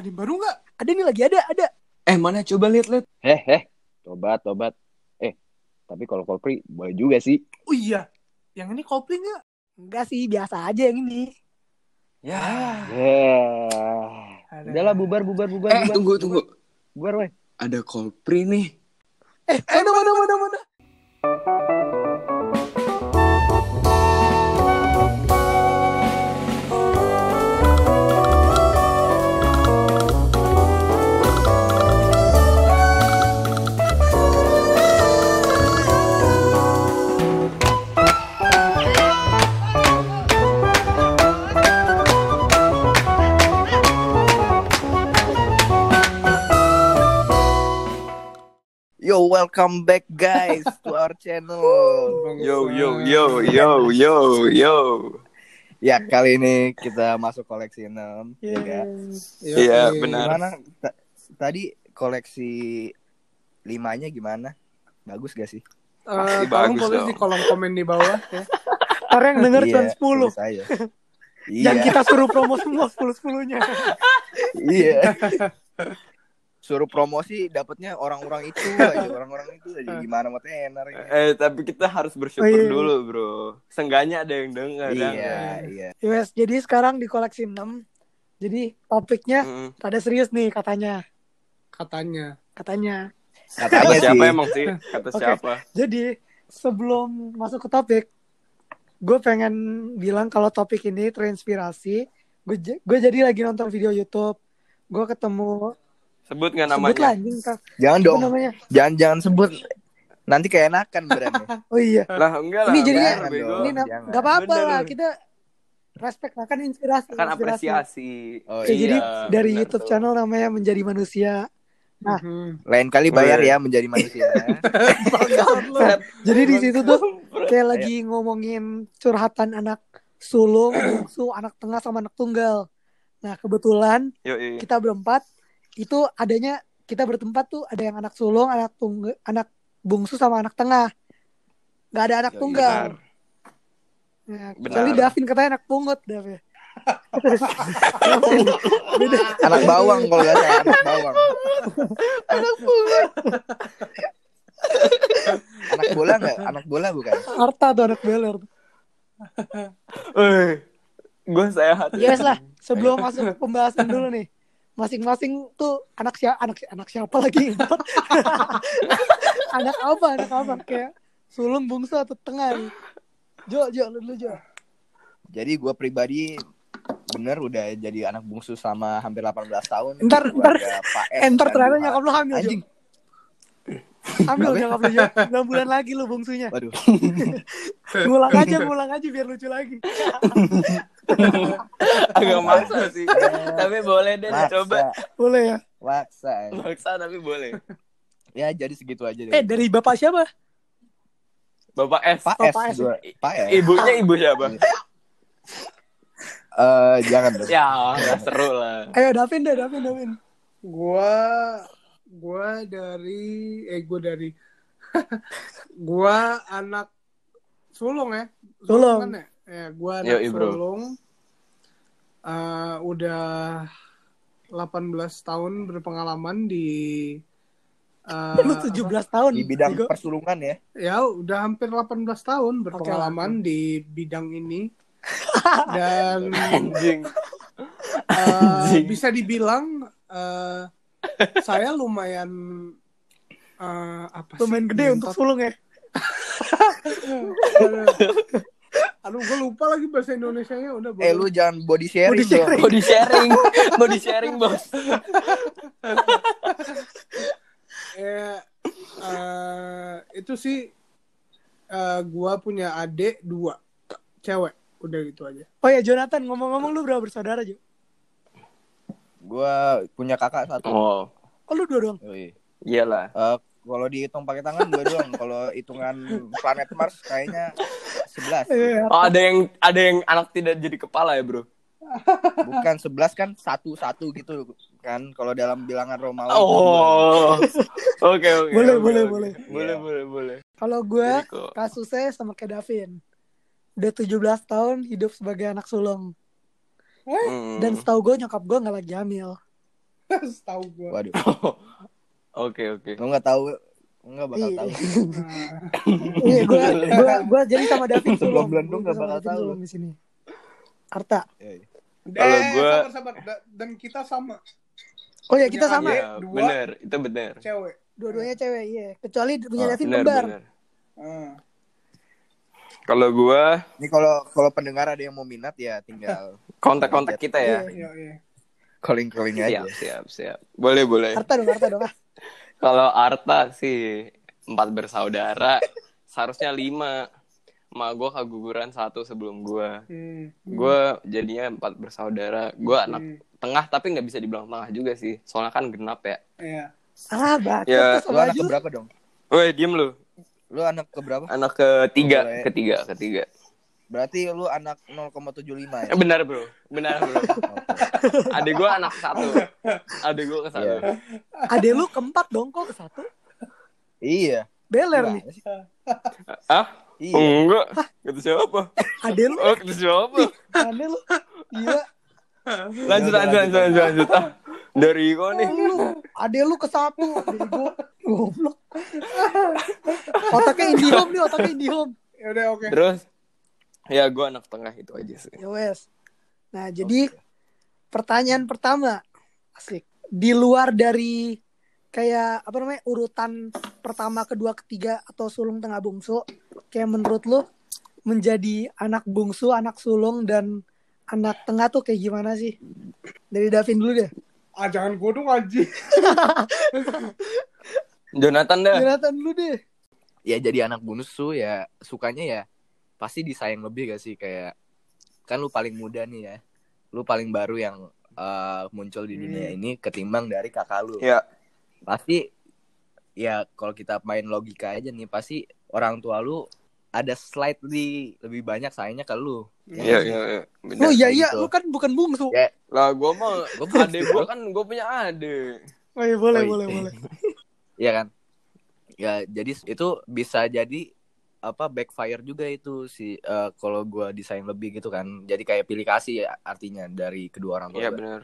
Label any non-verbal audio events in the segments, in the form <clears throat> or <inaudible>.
Ada yang baru nggak? Ada nih lagi ada, ada. Eh mana coba lihat lihat. Heh, heh. Tobat, tobat. Eh, tapi kalau Coldplay boleh juga sih. Oh iya. Yang ini Coldplay nggak? Enggak sih, biasa aja yang ini. Ya. Yeah. Ada. Udahlah bubar, bubar, bubar. Eh bubar. tunggu tunggu. Bubar, weh. Ada Coldplay nih. Eh, mana, mana, mana, mana. Yo, welcome back guys to our channel. Yo yo yo yo yo yo. Ya, kali ini kita masuk koleksi 6. Iya. Ya. Iya, benar. Gimana? Ta- tadi koleksi limanya gimana? Bagus gak sih? Eh, Pasti tolong bagus tulis dong. di kolom komen di bawah ya. Orang yang denger cuma 10. tulis aja. Yang Iya, kita suruh promo semua 10-10-nya. iya. <laughs> Suruh promosi dapatnya orang-orang itu <laughs> aja, orang-orang itu aja gimana mau tenar ya. Eh tapi kita harus bersyukur Oh, iya. dulu bro. Seenggaknya ada yang dengar. Iya, kan? iya. Yes, jadi sekarang di koleksi 6. Jadi topiknya Mm. rada serius nih katanya. Katanya. Katanya. Kata Katanya siapa sih. emang sih? Kata <laughs> Oke. siapa? Jadi sebelum masuk ke topik, gue pengen bilang kalau topik ini terinspirasi. Gue gue jadi lagi nonton video YouTube. Gue ketemu Sebut nggak sebut lah namanya? anjing. Jangan dong. namanya? Jangan jangan sebut. Nanti keenakan berarti. <laughs> Oh iya. Lah enggak lah. Ini jadinya-. Ini na- jangan. nggak apa-apa lah kita respect lah kan inspirasi. Kan inspirasi. apresiasi. Oh, iya, jadi dari bener YouTube tuh. channel namanya Menjadi Manusia. Nah. Mhm. Lain kali bayar ya menjadi manusia. Lu. <laughs> Jadi di situ tuh kayak lagi ngomongin curhatan anak sulung, bungsu, anak tengah sama anak tunggal. Nah, kebetulan Yo, iya. kita berempat itu adanya kita bertempat tuh ada yang anak sulung, anak tunggal, anak bungsu sama anak tengah. Gak ada anak Yoi, tunggal. benar. Benar. kecuali Davin katanya anak pungut, Davin. <laughs> anak bawang kalau nggak salah anak bawang. anak bola nggak? Anak bola bukan? Harta tuh anak beler. Eh, gue sehat. Yes lah, sebelum masuk pembahasan dulu nih. Masing-masing tuh anak siapa anak anak siapa lagi? <laughs> <laughs> anak apa? Anak apa? Kayak sulung bungsu atau tengah nih. Jo, Jo, lu dulu Jo. Jadi gue pribadi bener udah jadi anak bungsu sama hampir 18 tahun. Ntar- ntar- Enter dan ternyata nyokap lu hamil, Jo. Anjing. Hamil nyokap lu, Jo. 6 bulan lagi lu bungsunya. Waduh. <laughs> Ngulang aja, ngulang aja biar lucu lagi. <laughs> Agak maksa sih. tapi boleh deh Maksa. dicoba. Boleh ya? Maksa. Maksa tapi boleh. Ya jadi segitu aja deh. Eh, dari bapak siapa? Bapak S. Pak Bapak S S. gua. Pak S. Ibunya ibu siapa? Eh jangan dong. ya, nggak seru lah. Ayo, Davin deh, Davin, Davin. Gua gua dari eh gua dari <laughs> gua anak sulung ya. Sulung. kan ya? Ya, gua anak Yoi, bro. sulung. Eh, udah 18 tahun berpengalaman di eh, Lu 17 tahun. Di bidang Bego. persulungan ya. ya udah hampir 18 tahun berpengalaman di bidang ini <laughs> dan Anjing. eh, Anjing. bisa dibilang eh, saya lumayan eh, apa sih Lumayan gede untuk sulung ya. <laughs> <laughs> aduh gue lupa lagi bahasa Indonesia nya udah Eh lu jangan body sharing Body sharing. Di sharing, <laughs> di sharing bos. eh, <laughs> eh, itu sih eh, gua punya adik dua cewek udah gitu aja Oh ya, Jonathan, ngomong-ngomong lu berapa bersaudara, Jo? Gua punya kakak satu. Oh, Oh, lu dua doang. Yoi. iyalah. Eh, kalau dihitung pakai tangan dua doang. Kalau hitungan planet Mars kayaknya 11. Iya. Oh, ada yang ada yang anak tidak jadi kepala ya, Bro? Bukan 11 kan satu-satu gitu kan kalau dalam bilangan Romawi. Oh. Oke, oke. Boleh, oke, boleh, oke. boleh. Boleh, Iya. boleh, boleh. Kalau gue kasusnya sama kayak Davin. Udah 17 tahun hidup sebagai anak sulung. Hmm. Dan setahu gue nyokap gue nggak lagi hamil. Setahu gue. Waduh. <laughs> Oke oke. Lu nggak tahu, nggak bakal Iya. tahu. <laughs> Iya, gue gue gue jadi sama David Sulom. Belum Gua nggak bakal tahu. Di sini. Arta. Iya, iya. Kalau Eh, gua- sabar, sabar. Da- Dan kita sama. Oh ya kita Punya sama. Iya, dua. bener, itu bener. Cewek. Dua-duanya cewek, iya. Kecuali punya Oh, David bener, kembar. Ah. Kalau gua Ini kalau kalau pendengar ada yang mau minat ya tinggal kontak-kontak kita ya. Iya. Iya, iya. Calling calling aja. Siap, siap, siap. Boleh, boleh. Arta dong, Arta dong. Ah. <laughs> Kalau Arta sih empat bersaudara, seharusnya lima. Ma gue keguguran satu sebelum gue. Hmm. Gue jadinya empat bersaudara. Gue anak Hmm. tengah tapi nggak bisa dibilang tengah juga sih. Soalnya kan genap ya. Iya. Ah, bacot Ya, Lu anak keberapa dong? Woi, diem lu. Lu anak keberapa? Anak ketiga, Boleh. ketiga, ketiga. Berarti lu anak 0,75 ya? Eh, benar bro, benar bro. <laughs> <laughs> Adik gue anak satu. Adik gue ke satu. Iya. Adek lu keempat dong kok ke satu. Iya. Beler nih. Ah? Iya. Enggak. Kata siapa? Adek lu, Oh, kata siapa? aneh lu. Gila. Lanjut, lanjut, lanjut, lanjut, lanjut. Ah, dari kau nih. Lu, adek lu ke satu. Bego. Goblok. Otaknya Indihome nih, otaknya Indihome. Ya udah oke. Terus, ya gue anak tengah itu aja sih. Ya wes. Nah, jadi pertanyaan pertama. Asik. Di luar dari kayak apa namanya urutan pertama, kedua, ketiga atau sulung tengah bungsu, kayak menurut lu menjadi anak bungsu, anak sulung dan anak tengah tuh kayak gimana sih? Dari Davin dulu deh. Ah jangan gue dong aji. Jonathan dah. Jonathan dulu deh. Ya jadi anak bungsu ya sukanya ya pasti disayang lebih gak sih kayak kan lu paling muda nih ya. Lu paling baru yang eh, muncul di dunia ini ketimbang dari kakak lu. Ya, Pasti ya kalau kita main logika aja nih pasti orang tua lu ada slightly lebih banyak sayangnya ke lu. iya, iya, iya. Oh iya kayak iya, gitu. lu kan bukan bungsu. Ya. Lah, gue mau Gua <laughs> adek gue kan gue punya adek. Oh iya, boleh Oh, iya. boleh boleh. Iya kan? Ya jadi itu bisa jadi apa backfire juga itu si eh, kalau gua desain lebih gitu kan. Jadi kayak pilih kasih ya, artinya dari kedua orang tua. Iya gua. benar.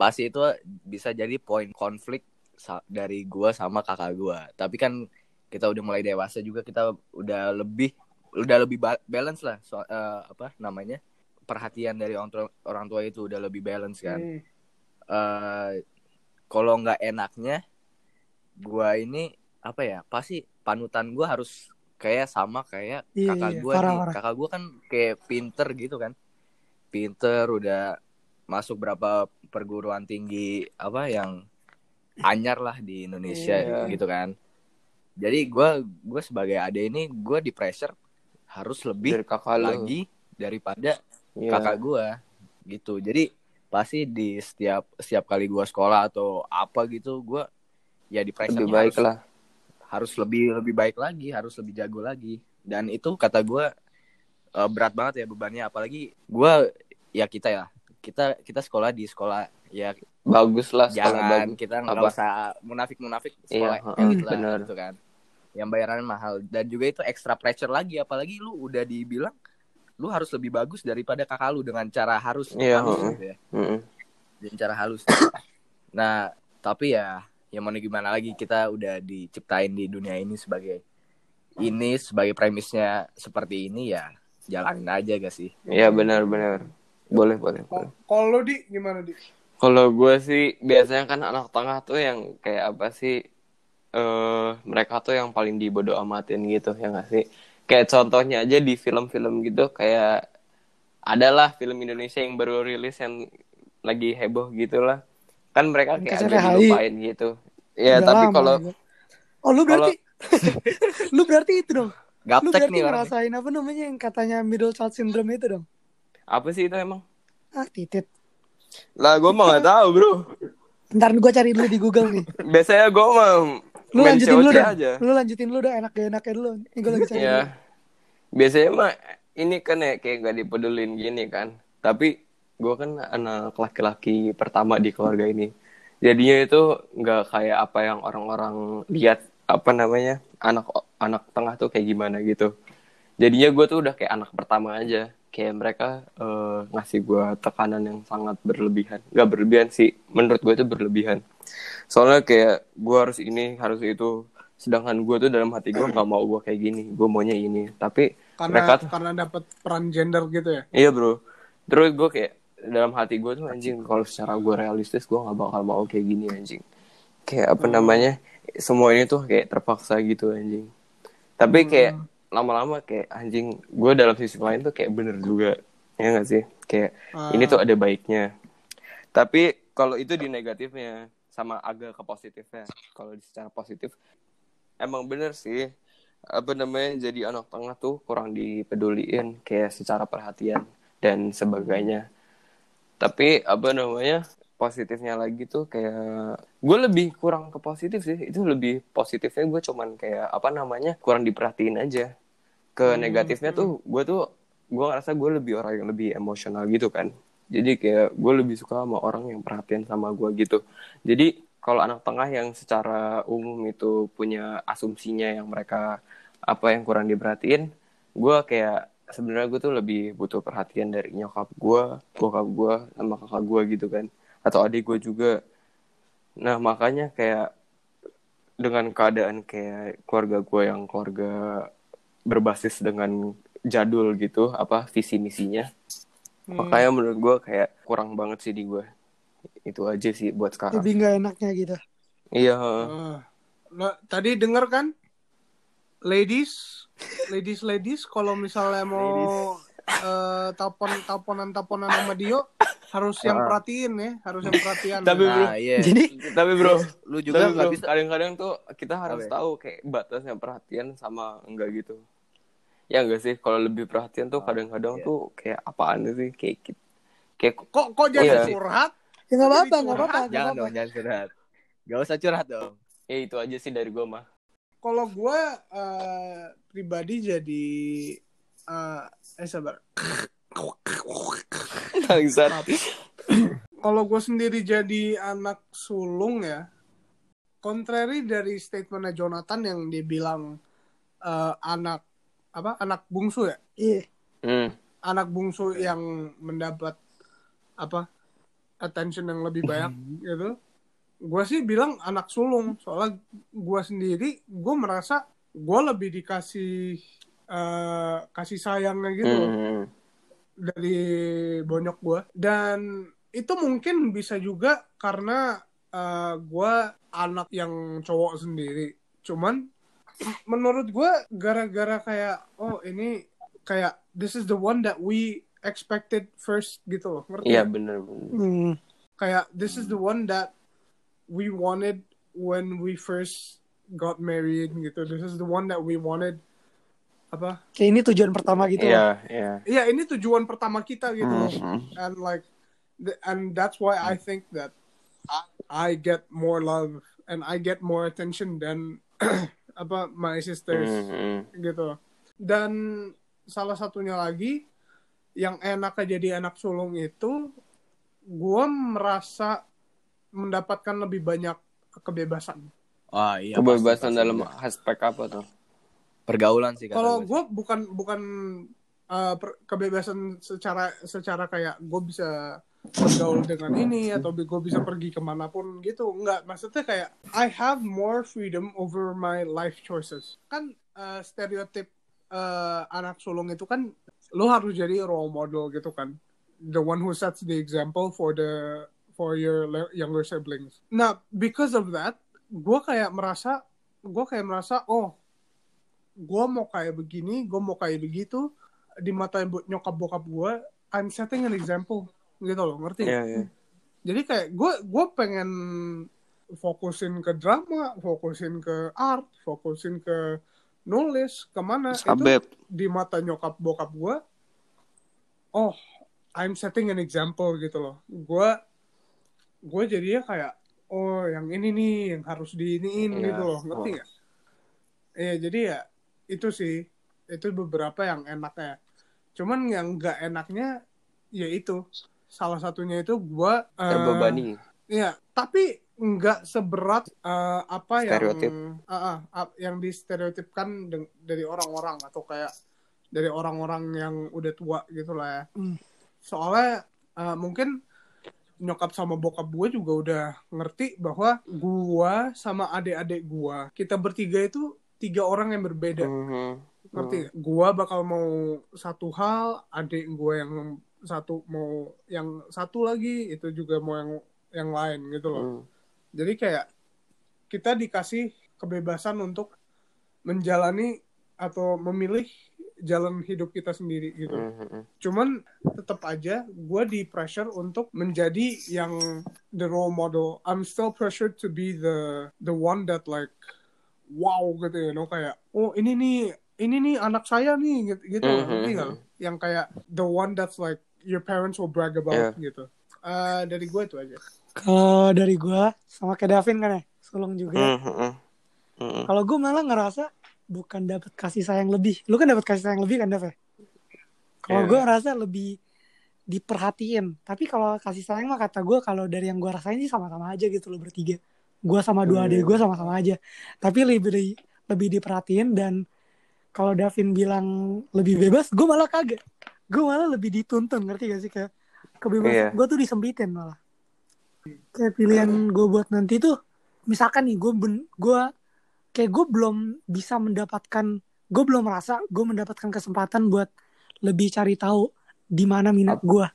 Pasti itu bisa jadi poin konflik dari gua sama kakak gua. Tapi kan kita udah mulai dewasa juga kita udah lebih udah lebih ba- balance lah so, eh, apa namanya? perhatian dari orang tua, orang tua itu udah lebih balance kan Hmm. eh kalau nggak enaknya gua ini apa ya pasti panutan gua harus kayak sama kayak Iya, kakak iya, gua parah, nih parah. kakak gua kan kayak pinter gitu kan pinter udah masuk berapa perguruan tinggi apa yang anyar lah di Indonesia Iya. gitu kan jadi gua gua sebagai ade ini gua di pressure harus lebih Dari kakak lagi daripada Iya. kakak gua gitu jadi pasti di setiap setiap kali gua sekolah atau apa gitu gua ya di pressure Lebih baik harus, lah. Harus lebih lebih baik lagi harus lebih jago lagi. Dan itu kata gua eh, berat banget ya bebannya. Apalagi gua ya kita ya kita kita sekolah di sekolah ya Bagus lah jangan bagus. kita nggak usah munafik munafik sekolah Iya, elit lah benar. gitu kan. Yang bayarannya mahal. Dan juga itu extra pressure lagi. Apalagi lu udah dibilang lu harus lebih bagus daripada kakak lu dengan cara harus Iya, halus gitu ya. Mm-mm. dengan cara halus. Nah tapi ya ya mau gimana lagi kita udah diciptain di dunia ini sebagai ini sebagai premisnya seperti ini ya jalanin aja gak sih Iya benar-benar. Boleh, boleh, boleh. Kalau lu di gimana di? Kalau gue sih biasanya kan anak tengah tuh yang kayak apa sih? eh mereka tuh yang paling dibodo amatin gitu ya nggak sih? Kayak contohnya aja di film-film gitu kayak adalah film Indonesia yang baru rilis yang lagi heboh gitulah. Kan mereka kayak hai. dilupain gitu. Ya Udah tapi kalau. Oh lu berarti <laughs> lu berarti itu dong. Lu gaptek berarti nih orang ngerasain apa namanya yang katanya middle child syndrome itu dong. apa sih itu emang? Ah titit. Lah gue mah nggak tahu bro. Ntar gue cari dulu di Google nih. <laughs> Biasanya gue mah Lu lanjutin dulu dah. aja. Lu lanjutin dulu dah enak gak enaknya dulu. Ini gue lagi cari Ya, dulu. biasanya mah ini kan ya kayak gak dipedulin gini kan. Tapi gue kan anak laki-laki pertama di keluarga ini. Jadinya itu nggak kayak apa yang orang-orang lihat apa namanya anak anak tengah tuh kayak gimana gitu. Jadinya gue tuh udah kayak anak pertama aja. kayak mereka eh, ngasih gue tekanan yang sangat berlebihan. Nggak berlebihan sih menurut gue itu berlebihan. Soalnya kayak gue harus ini harus itu. Sedangkan gue tuh dalam hati gue nggak mau gue kayak gini. Gue maunya ini. Tapi karena mereka tuh karena dapat peran gender gitu ya? Iya bro. Terus gue kayak dalam hati gue tuh anjing kalau secara gue realistis gue nggak bakal mau kayak gini anjing. Kayak apa namanya semua ini tuh kayak terpaksa gitu anjing. Tapi kayak lama-lama kayak anjing gue dalam sisi lain tuh kayak bener juga. Ya gak sih? Kayak Ah. ini tuh ada baiknya. Tapi kalau itu di negatifnya sama agak ke positifnya. Kalau di secara positif emang bener sih. Apa namanya jadi anak tengah tuh kurang dipeduliin kayak secara perhatian dan sebagainya tapi apa namanya positifnya lagi tuh kayak gue lebih kurang ke positif sih. Itu lebih positifnya gue cuman kayak apa namanya kurang diperhatiin aja. Ke Hmm, negatifnya tuh gue tuh gue ngerasa gue lebih orang yang lebih emosional gitu kan. Jadi kayak gue lebih suka sama orang yang perhatian sama gue gitu. Jadi kalau anak tengah yang secara umum itu punya asumsinya yang mereka apa yang kurang diperhatiin gue kayak sebenarnya gue tuh lebih butuh perhatian dari nyokap gue bokap gue sama kakak gue gitu kan atau adik gue juga nah makanya kayak dengan keadaan kayak keluarga gue yang keluarga berbasis dengan jadul gitu apa visi misinya Hmm. makanya menurut gue kayak kurang banget sih di gue itu aja sih buat sekarang Lebih nggak enaknya gitu. iya. Nah, tadi denger kan ladies ladies ladies kalau misalnya mau eh, telepon teleponan teleponan sama Dio harus yang perhatiin ya harus yang perhatian. Tapi bro, Nah, iya. Jadi tapi bro lu juga nggak bro, bisa kadang-kadang tuh kita harus Apa ya? tahu kayak batasnya perhatian sama enggak gitu. Ya enggak sih kalau lebih perhatian tuh kadang-kadang iya. tuh kayak apaan sih kayak kayak kok kok jadi Iya. curhat? Ya nggak apa-apa, nggak apa-apa, jangan dong jangan curhat. Gak usah curhat dong. Ya itu aja sih dari gue mah kalau gue eh, pribadi jadi eh eh sabar Bangsat. kalau gue sendiri jadi anak sulung ya contrary dari statementnya Jonathan yang dia bilang eh, anak apa anak bungsu ya Iya. Hmm. anak bungsu yang mendapat apa attention yang lebih banyak gitu gue sih bilang anak sulung. Soalnya gue sendiri gue merasa gue lebih dikasih eh, kasih sayangnya gitu loh Hmm. dari bonyok gue dan itu mungkin bisa juga karena eh, gue anak yang cowok sendiri. Cuman menurut gue gara-gara kayak oh ini kayak this is the one that we expected first gitu loh. Ngerti iya bener bener. Hmm. kayak this is the one that we wanted when we first got married gitu this is the one that we wanted apa Kayak ini tujuan pertama gitu. iya iya Iya, ini tujuan pertama kita gitu. loh. Hmm. And like, the, and that's why I think that I get more love and I get more attention than <clears throat> apa my sisters Hmm. gitu. Dan salah satunya lagi yang enaknya jadi anak sulung itu, gue merasa mendapatkan lebih banyak kebebasan. oh iya kebebasan pasti, pasti. dalam aspek apa tuh? Pergaulan sih Kalau gue bukan bukan uh, per- kebebasan secara secara kayak gue bisa bergaul dengan ini atau gue bisa pergi ke mana pun gitu. Nggak maksudnya kayak I have more freedom over my life choices. Kan uh, stereotip uh, anak sulung itu kan lo harus jadi role model gitu kan. The one who sets the example for the for your younger siblings nah because of that gue kayak merasa gue kayak merasa oh gue mau kayak begini, gue mau kayak begitu di mata nyokap bokap gue, I'm setting an example gitu loh, ngerti? iya iya Jadi kayak gue gue pengen fokusin ke drama, fokusin ke art, fokusin ke nulis, ke mana itu di mata nyokap bokap gue, oh I'm setting an example gitu loh. Gue gue jadinya kayak oh yang ini nih yang harus diiniin Iya. gitu loh, ngerti Oh. nggak? Iya jadi ya itu sih itu beberapa yang enaknya. Cuman yang nggak enaknya ya itu salah satunya itu gue terbebani Iya, tapi nggak seberat eh, apa Stereotip. yang ah, ah, ah, yang distereotipkan dari orang-orang atau kayak dari orang-orang yang udah tua gitu lah ya Hmm. soalnya eh, mungkin nyokap sama bokap gue juga udah ngerti bahwa gua sama adik-adik gua kita bertiga itu tiga orang yang berbeda Mhm. ngerti nggak? gua bakal mau satu hal adik gua yang satu mau yang satu lagi itu juga mau yang yang lain gitu loh Hmm. jadi kayak kita dikasih kebebasan untuk menjalani atau memilih jalan hidup kita sendiri gitu Mhm. cuman tetap aja gue di pressure untuk menjadi yang the role model I'm still pressured to be the the one that like wow gitu you know kayak oh ini nih ini nih anak saya nih gitu, gitu Mhm. ngerti nggak lo? yang kayak the one that's like your parents will brag about gitu Eh, dari gue itu aja Kalau dari gua sama kayak Davin kan ya, sulung juga. Mhm. Mhm. Kalau gue malah ngerasa bukan dapat kasih sayang lebih. Lu kan dapat kasih sayang lebih kan, Dav ya? Kalau Iya. gue ngerasa lebih diperhatiin. Tapi kalau kasih sayang mah kata gue kalau dari yang gue rasain sih sama-sama aja gitu loh bertiga. Gue sama dua Hmm. adik gue sama-sama aja. Tapi lebih lebih diperhatiin dan kalau Davin bilang lebih bebas, gue malah kagak. Gue malah lebih dituntun, ngerti gak sih kayak kebebasan Iya. gue tuh disempitin malah. Kayak pilihan gue buat nanti tuh, misalkan nih gue ben, gue kayak gue belum bisa mendapatkan, gue belum merasa gue mendapatkan kesempatan buat lebih cari tahu di mana minat gue.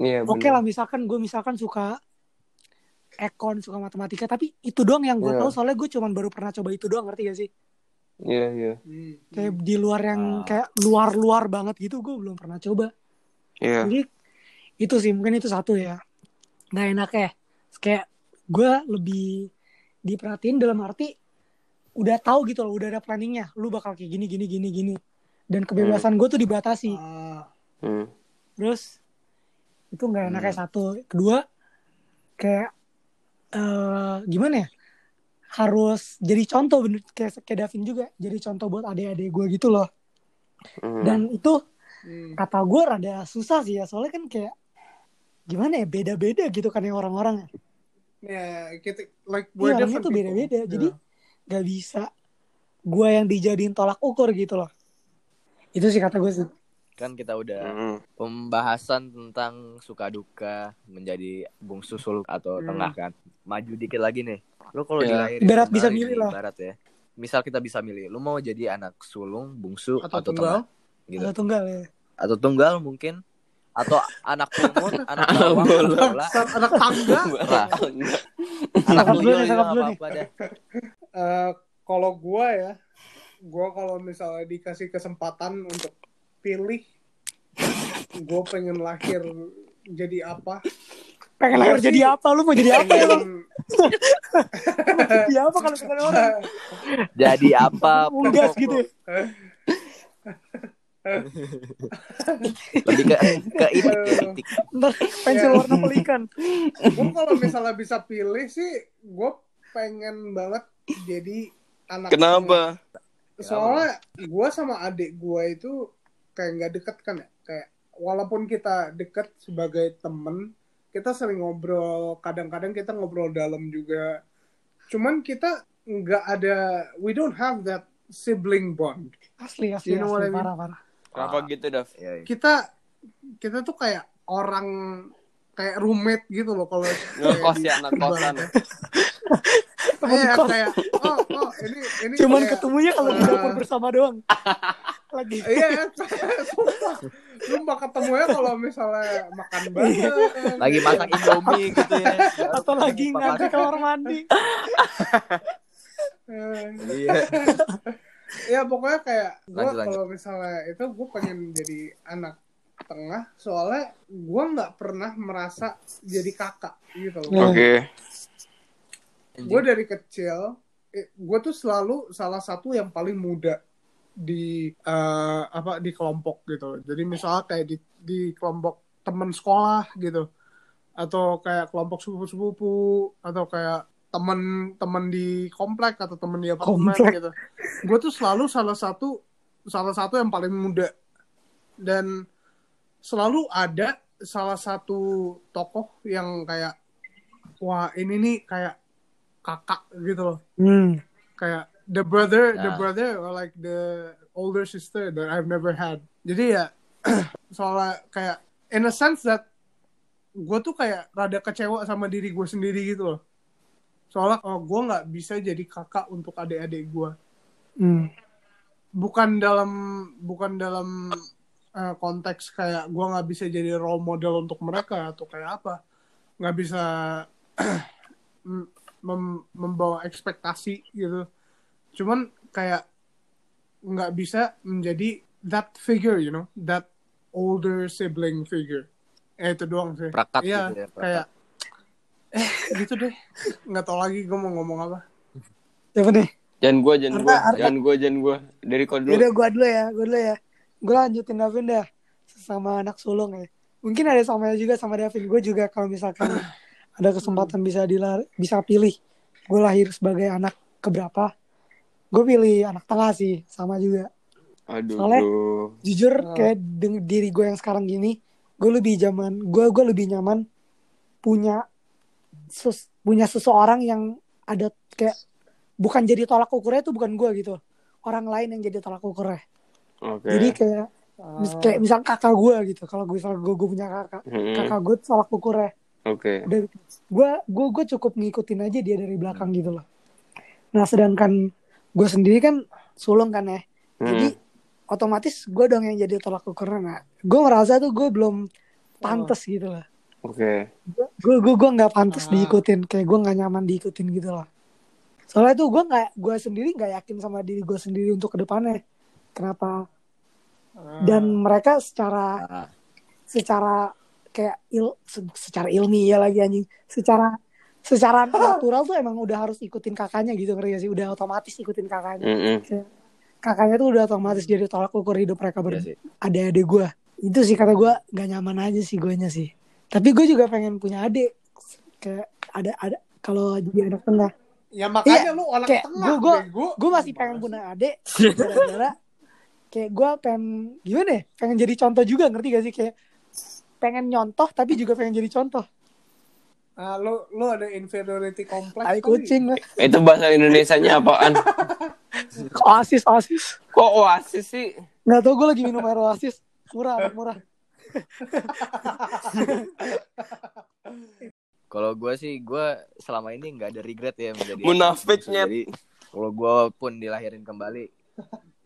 Iya, Oke lah bener. misalkan gue misalkan suka ekon, suka matematika, tapi itu doang yang gue Iya. tahu soalnya gue cuman baru pernah coba itu doang, ngerti gak sih? Iya, iya. Kayak di luar yang Ah. kayak luar-luar banget gitu gue belum pernah coba. Iya. Jadi itu sih mungkin itu satu ya. Nggak enak ya. Kayak gue lebih diperhatiin dalam arti udah tahu gitu loh, udah ada planningnya. Lu bakal kayak gini, gini, gini, gini. Dan kebebasan gue tuh dibatasi. Ah, Hmm. Terus itu nggak enak kayak satu. Kedua kayak eh gimana ya? Harus jadi contoh bener kayak kayak Davin juga. Jadi contoh buat adik-adik gue gitu loh. Hmm. Dan itu hmm. kata gue rada susah sih ya soalnya kan kayak gimana ya beda-beda gitu kan yang orang-orang ya kita like Iya we're orangnya different tuh beda-beda jadi Yeah. Nggak bisa gue yang dijadiin tolak ukur gitu loh itu sih kata gue sih Kan kita udah Hmm. pembahasan tentang suka duka menjadi bungsu sulung atau Hmm. tengah kan. Maju dikit lagi nih. Lu kalau Ya. dilahirin Berat tunggal bisa milih lah. Ibarat ya. Misal kita bisa milih, lu mau jadi anak sulung, bungsu Atau atau, tunggal. tengah gitu. Atau tunggal ya Atau tunggal mungkin atau anak lumut, anak <laughs> Anak bawang, bola. anak bola, <laughs> anak tangga. Anak dulu nih, dulu nih. Eh, kalau gua ya gua kalau misalnya dikasih kesempatan untuk pilih gua pengen lahir jadi apa? Pengen lahir sih. jadi apa? Lu mau jadi apa ya jadi apa kalau bukan orang? Jadi apa? unggas gitu ya <laughs> Lebih ke ke itik, ke itik. ntar pensil warna pelikan. Gua kalau misalnya bisa pilih sih gua pengen banget jadi anak Kenapa? soalnya gue sama adik gue itu kayak nggak deket kan ya? Kayak walaupun kita deket sebagai temen kita sering ngobrol kadang-kadang kita ngobrol dalam juga. Cuman kita nggak ada we don't have that sibling bond. Asli asli, You know what asli I mean? parah parah Kenapa gitu, Dav? Iya, iya. kita kita tuh kayak orang kayak roommate gitu loh kalau <laughs> Ngekos ya anak kosan. <laughs> Iya, kos. kayak oh oh ini ini cuman kayak- ketemunya kalau di eh, dapur bersama doang <laughs> lagi Iya, sumpah. Sumpah ketemunya kalau misalnya makan bareng. Lagi masak Indomie gitu ya. atau lagi ngantri kamar mandi Eh, Iya. Ya pokoknya kayak gue kalau misalnya itu gue pengen jadi anak tengah soalnya gue nggak pernah merasa jadi kakak gitu loh. Oke. Gue dari kecil gue tuh selalu salah satu yang paling muda di eh, apa di kelompok gitu. Jadi misalnya kayak di di kelompok teman sekolah gitu atau kayak kelompok sepupu-sepupu atau kayak teman-teman di komplek atau teman di apartemen Komplek. gitu. Gue tuh selalu salah satu salah satu yang paling muda dan selalu ada salah satu tokoh yang kayak wah ini nih kayak kakak gitu loh hmm. kayak the brother the Nah. brother or like the older sister that I've never had. Jadi ya <clears throat> soalnya kayak in a sense that gue tuh kayak rada kecewa sama diri gue sendiri gitu loh. Soalnya oh, gue nggak bisa jadi kakak untuk adik-adik gue. Hmm. Bukan dalam bukan dalam eh, konteks kayak gue nggak bisa jadi role model untuk mereka atau kayak apa. Nggak bisa <clears throat> mem- membawa ekspektasi gitu. Cuman kayak nggak bisa menjadi that figure, you know, that older sibling figure. Eh itu doang sih. Prakat Iya, gitu ya, prakat. kayak eh gitu deh. Nggak tahu lagi gue mau ngomong apa. Siapa nih? Jangan gue, jangan gue, jangan gue, jangan gue. Dari kau dulu. Yaudah gue dulu ya, gue dulu ya. Gue lanjutin Davin dah. Sama anak sulung ya. Mungkin ada sama juga sama Davin. Gue juga kalau misalkan ada kesempatan bisa dilar bisa pilih. Gue lahir sebagai anak keberapa. Gue pilih anak tengah sih. Sama juga. Aduh, Soalnya- bro. Jujur Oh. kayak deng- diri gue yang sekarang gini. Gue lebih zaman. Gue gue lebih nyaman punya sus- punya seseorang yang ada kayak bukan jadi tolak ukurnya itu bukan gue gitu. Orang lain yang jadi tolak ukurnya. Oke. Jadi kayak mis- kayak misal kakak gue gitu. Kalau gue misal gue, gue punya kakak, Mm-mm. kakak gue tolak ukurnya. Oke. Udah gue gue gue cukup ngikutin aja dia dari belakang gitu loh. Nah sedangkan gue sendiri kan sulung kan ya. Jadi Mm. otomatis gue dong yang jadi tolak ukurnya. Nah gue merasa tuh gue belum pantas gitu loh. Oke. Gue gue gue nggak pantas Ah. diikutin. Kayak gue nggak nyaman diikutin gitu loh. Soalnya tuh gue nggak gue sendiri nggak yakin sama diri gue sendiri untuk ke depannya. Kenapa? Ah. Dan mereka secara Ah, secara kayak il se- secara ilmiah lagi anjing secara secara natural tuh emang udah harus ikutin kakaknya gitu ngerti gak sih udah otomatis ikutin kakaknya Mm-mm. Kayak kakaknya tuh udah otomatis jadi tolak ukur hidup mereka iya sih. ber adik-adik gue itu sih kata gue gak nyaman aja sih gue sih tapi gue juga pengen punya adik kayak ada ada kalau jadi anak tengah Ya makanya Iya, lu anak kayak tengah, bego. gue masih pengen punya adik <laughs> gara-gara kayak gue pengen gimana ya pengen jadi contoh juga ngerti gak sih kayak pengen nyontoh tapi juga pengen jadi contoh Ah, lu lu ada inferiority complex. tai kali. kucing gue <laughs> Itu bahasa Indonesianya apaan? oasis oasis Kok oasis sih? nggak tau gue lagi minum air oasis murah murah Kalau gue sih, gue selama ini nggak ada regret ya menjadi Munafik, bungsu. Nyet. Jadi kalau gue pun dilahirin kembali,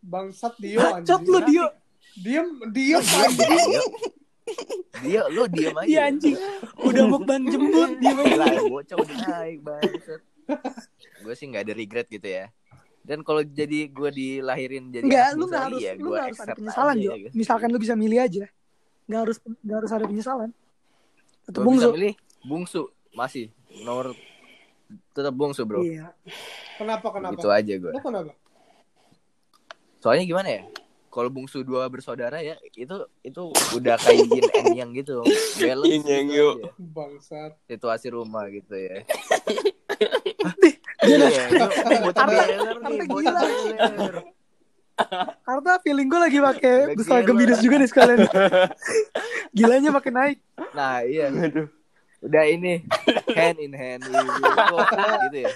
Bangsat Dio bacot lu dia Diem, diem anjing. dia, dia lu diem aja. iya anjing udah mukbang jembut dia Gila, bocah udah naik banget. gue sih nggak ada regret gitu ya. Dan kalau jadi gue dilahirin jadi Enggak, anak lu nggak harus, iya, lu nggak harus ada penyesalan aja, Jo. ya. Misalkan lu bisa milih aja, nggak harus nggak harus ada penyesalan. Tetap Gua bungsu. milih bungsu masih nomor tetap bungsu bro. Iya. Kenapa kenapa? Gitu aja gue. Kenapa? Soalnya gimana ya? Kalau bungsu dua bersaudara ya itu itu udah kayak yin and yang gitu. <laughs> Balance Yin yang gitu yuk. Bangsat. Situasi rumah gitu ya. Gila. Iya, itu beler Arta nih, gila. Karena feeling gue lagi pakai gila. bidus juga nih sekalian. <laughs> Gilanya makin naik. Nah, iya. Aduh. Udah ini hand in hand gitu ya.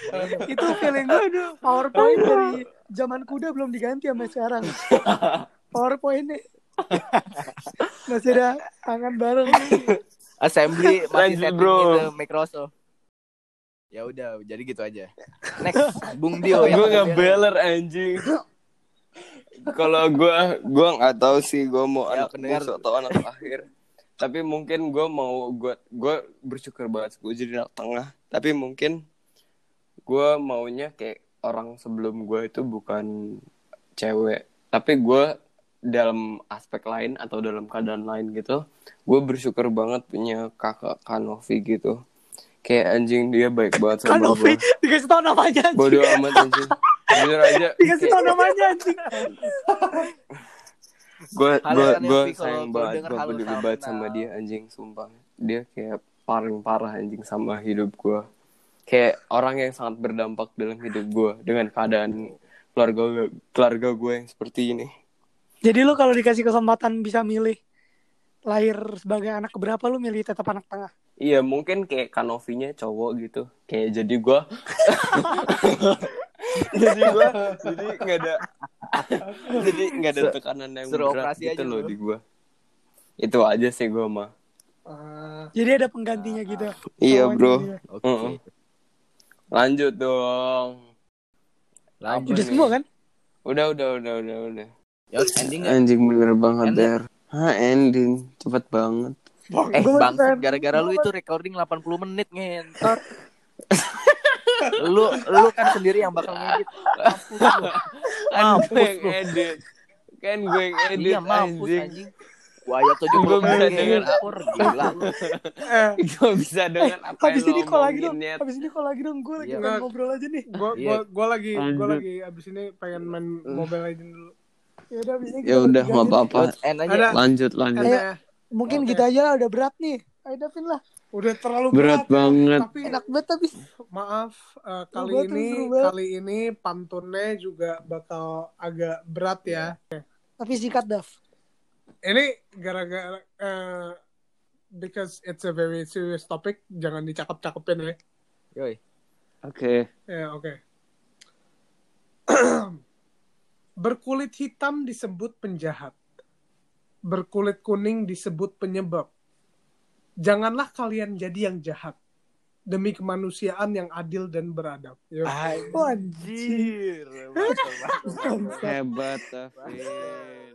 Itu feeling gue PowerPoint dari zaman kuda belum diganti sampai sekarang. <laughs> PowerPointnya masih ada tangan bareng. Assembly <laughs> masih setting bro. itu Microsoft. Ya udah, jadi gitu aja. Next, Bung Dio yang gue pakai nggak beler. beler anjing. Kalau gue gue nggak tahu sih gue mau Ya, anak bungsu atau anak akhir. Tapi mungkin gue mau gue gue bersyukur banget gue jadi anak tengah. Tapi mungkin gue maunya kayak orang sebelum gue itu bukan cewek. Tapi gue dalam aspek lain atau dalam keadaan lain gitu, gue bersyukur banget punya kakak Kanovi gitu. Kayak anjing dia baik banget sama Kanovi gue. dikasih tau namanya anjing. Bodoh amat anjing. Jujur aja. Dikasih tau namanya anjing. gue gue gue sayang banget denger gue peduli banget sama dia anjing sumpah dia kayak paling parah anjing sama hidup gue kayak orang yang sangat berdampak dalam hidup gue dengan keadaan keluarga keluarga gue yang seperti ini Jadi lu kalau dikasih kesempatan bisa milih lahir sebagai anak keberapa lu milih tetap anak tengah. iya mungkin kayak kanovinya cowok gitu kayak jadi gue <laughs> <laughs> jadi gue jadi nggak ada <laughs> Jadi nggak ada tekanan yang suruh berat operasi gitu aja loh lu. di gua. Itu aja sih gua mah. Ah, Jadi ada penggantinya gitu. Iya bro. dia. Oke. Heeh. Lanjut dong. Lanjut. Udah nih? semua kan? Udah udah udah udah udah. Ya ending nggak? Anjing bener banget Ending. der. Hah ending cepet banget. bang, Eh pengen- gara-gara lu itu recording 80 menit ngentot. <laughs> lu lu kan sendiri yang bakal ngedit. Mampus lu. Kan Mampus gue lu. edit. Kan gue yang edit Iya mampus anjing. anjing. Gua aja 70 <laughs> Gua bisa denger ngepur gila lu. eh, Gue bisa dengan apa Habis ini call lagi dong. Habis ini call lagi dong. Gue lagi Iya. pengen ngobrol aja nih. gua Iya. gua gua lagi gua Lanjut. lagi abis ini pengen main Mobile Legends dulu. Ya udah habis ini Ya kita udah aja apa-apa. Lanjut lanjut. Nih. Mungkin gitu aja lah udah berat nih. Ayo Davin lah. Udah terlalu Berat banget. Tapi Enak banget tapi. maaf eh, kali banget, ini kali ini pantunnya juga bakal agak berat ya. Tapi sikat Dav. Ini gara-gara eh, because it's a very serious topic, jangan dicakap-cakepin ya. Yoi. Oke. Ya, oke. <clears throat> Berkulit hitam disebut penjahat. Berkulit kuning disebut penyebab. Janganlah kalian jadi yang jahat. Demi kemanusiaan yang adil dan beradab. Yo. Anjir. Hebat David.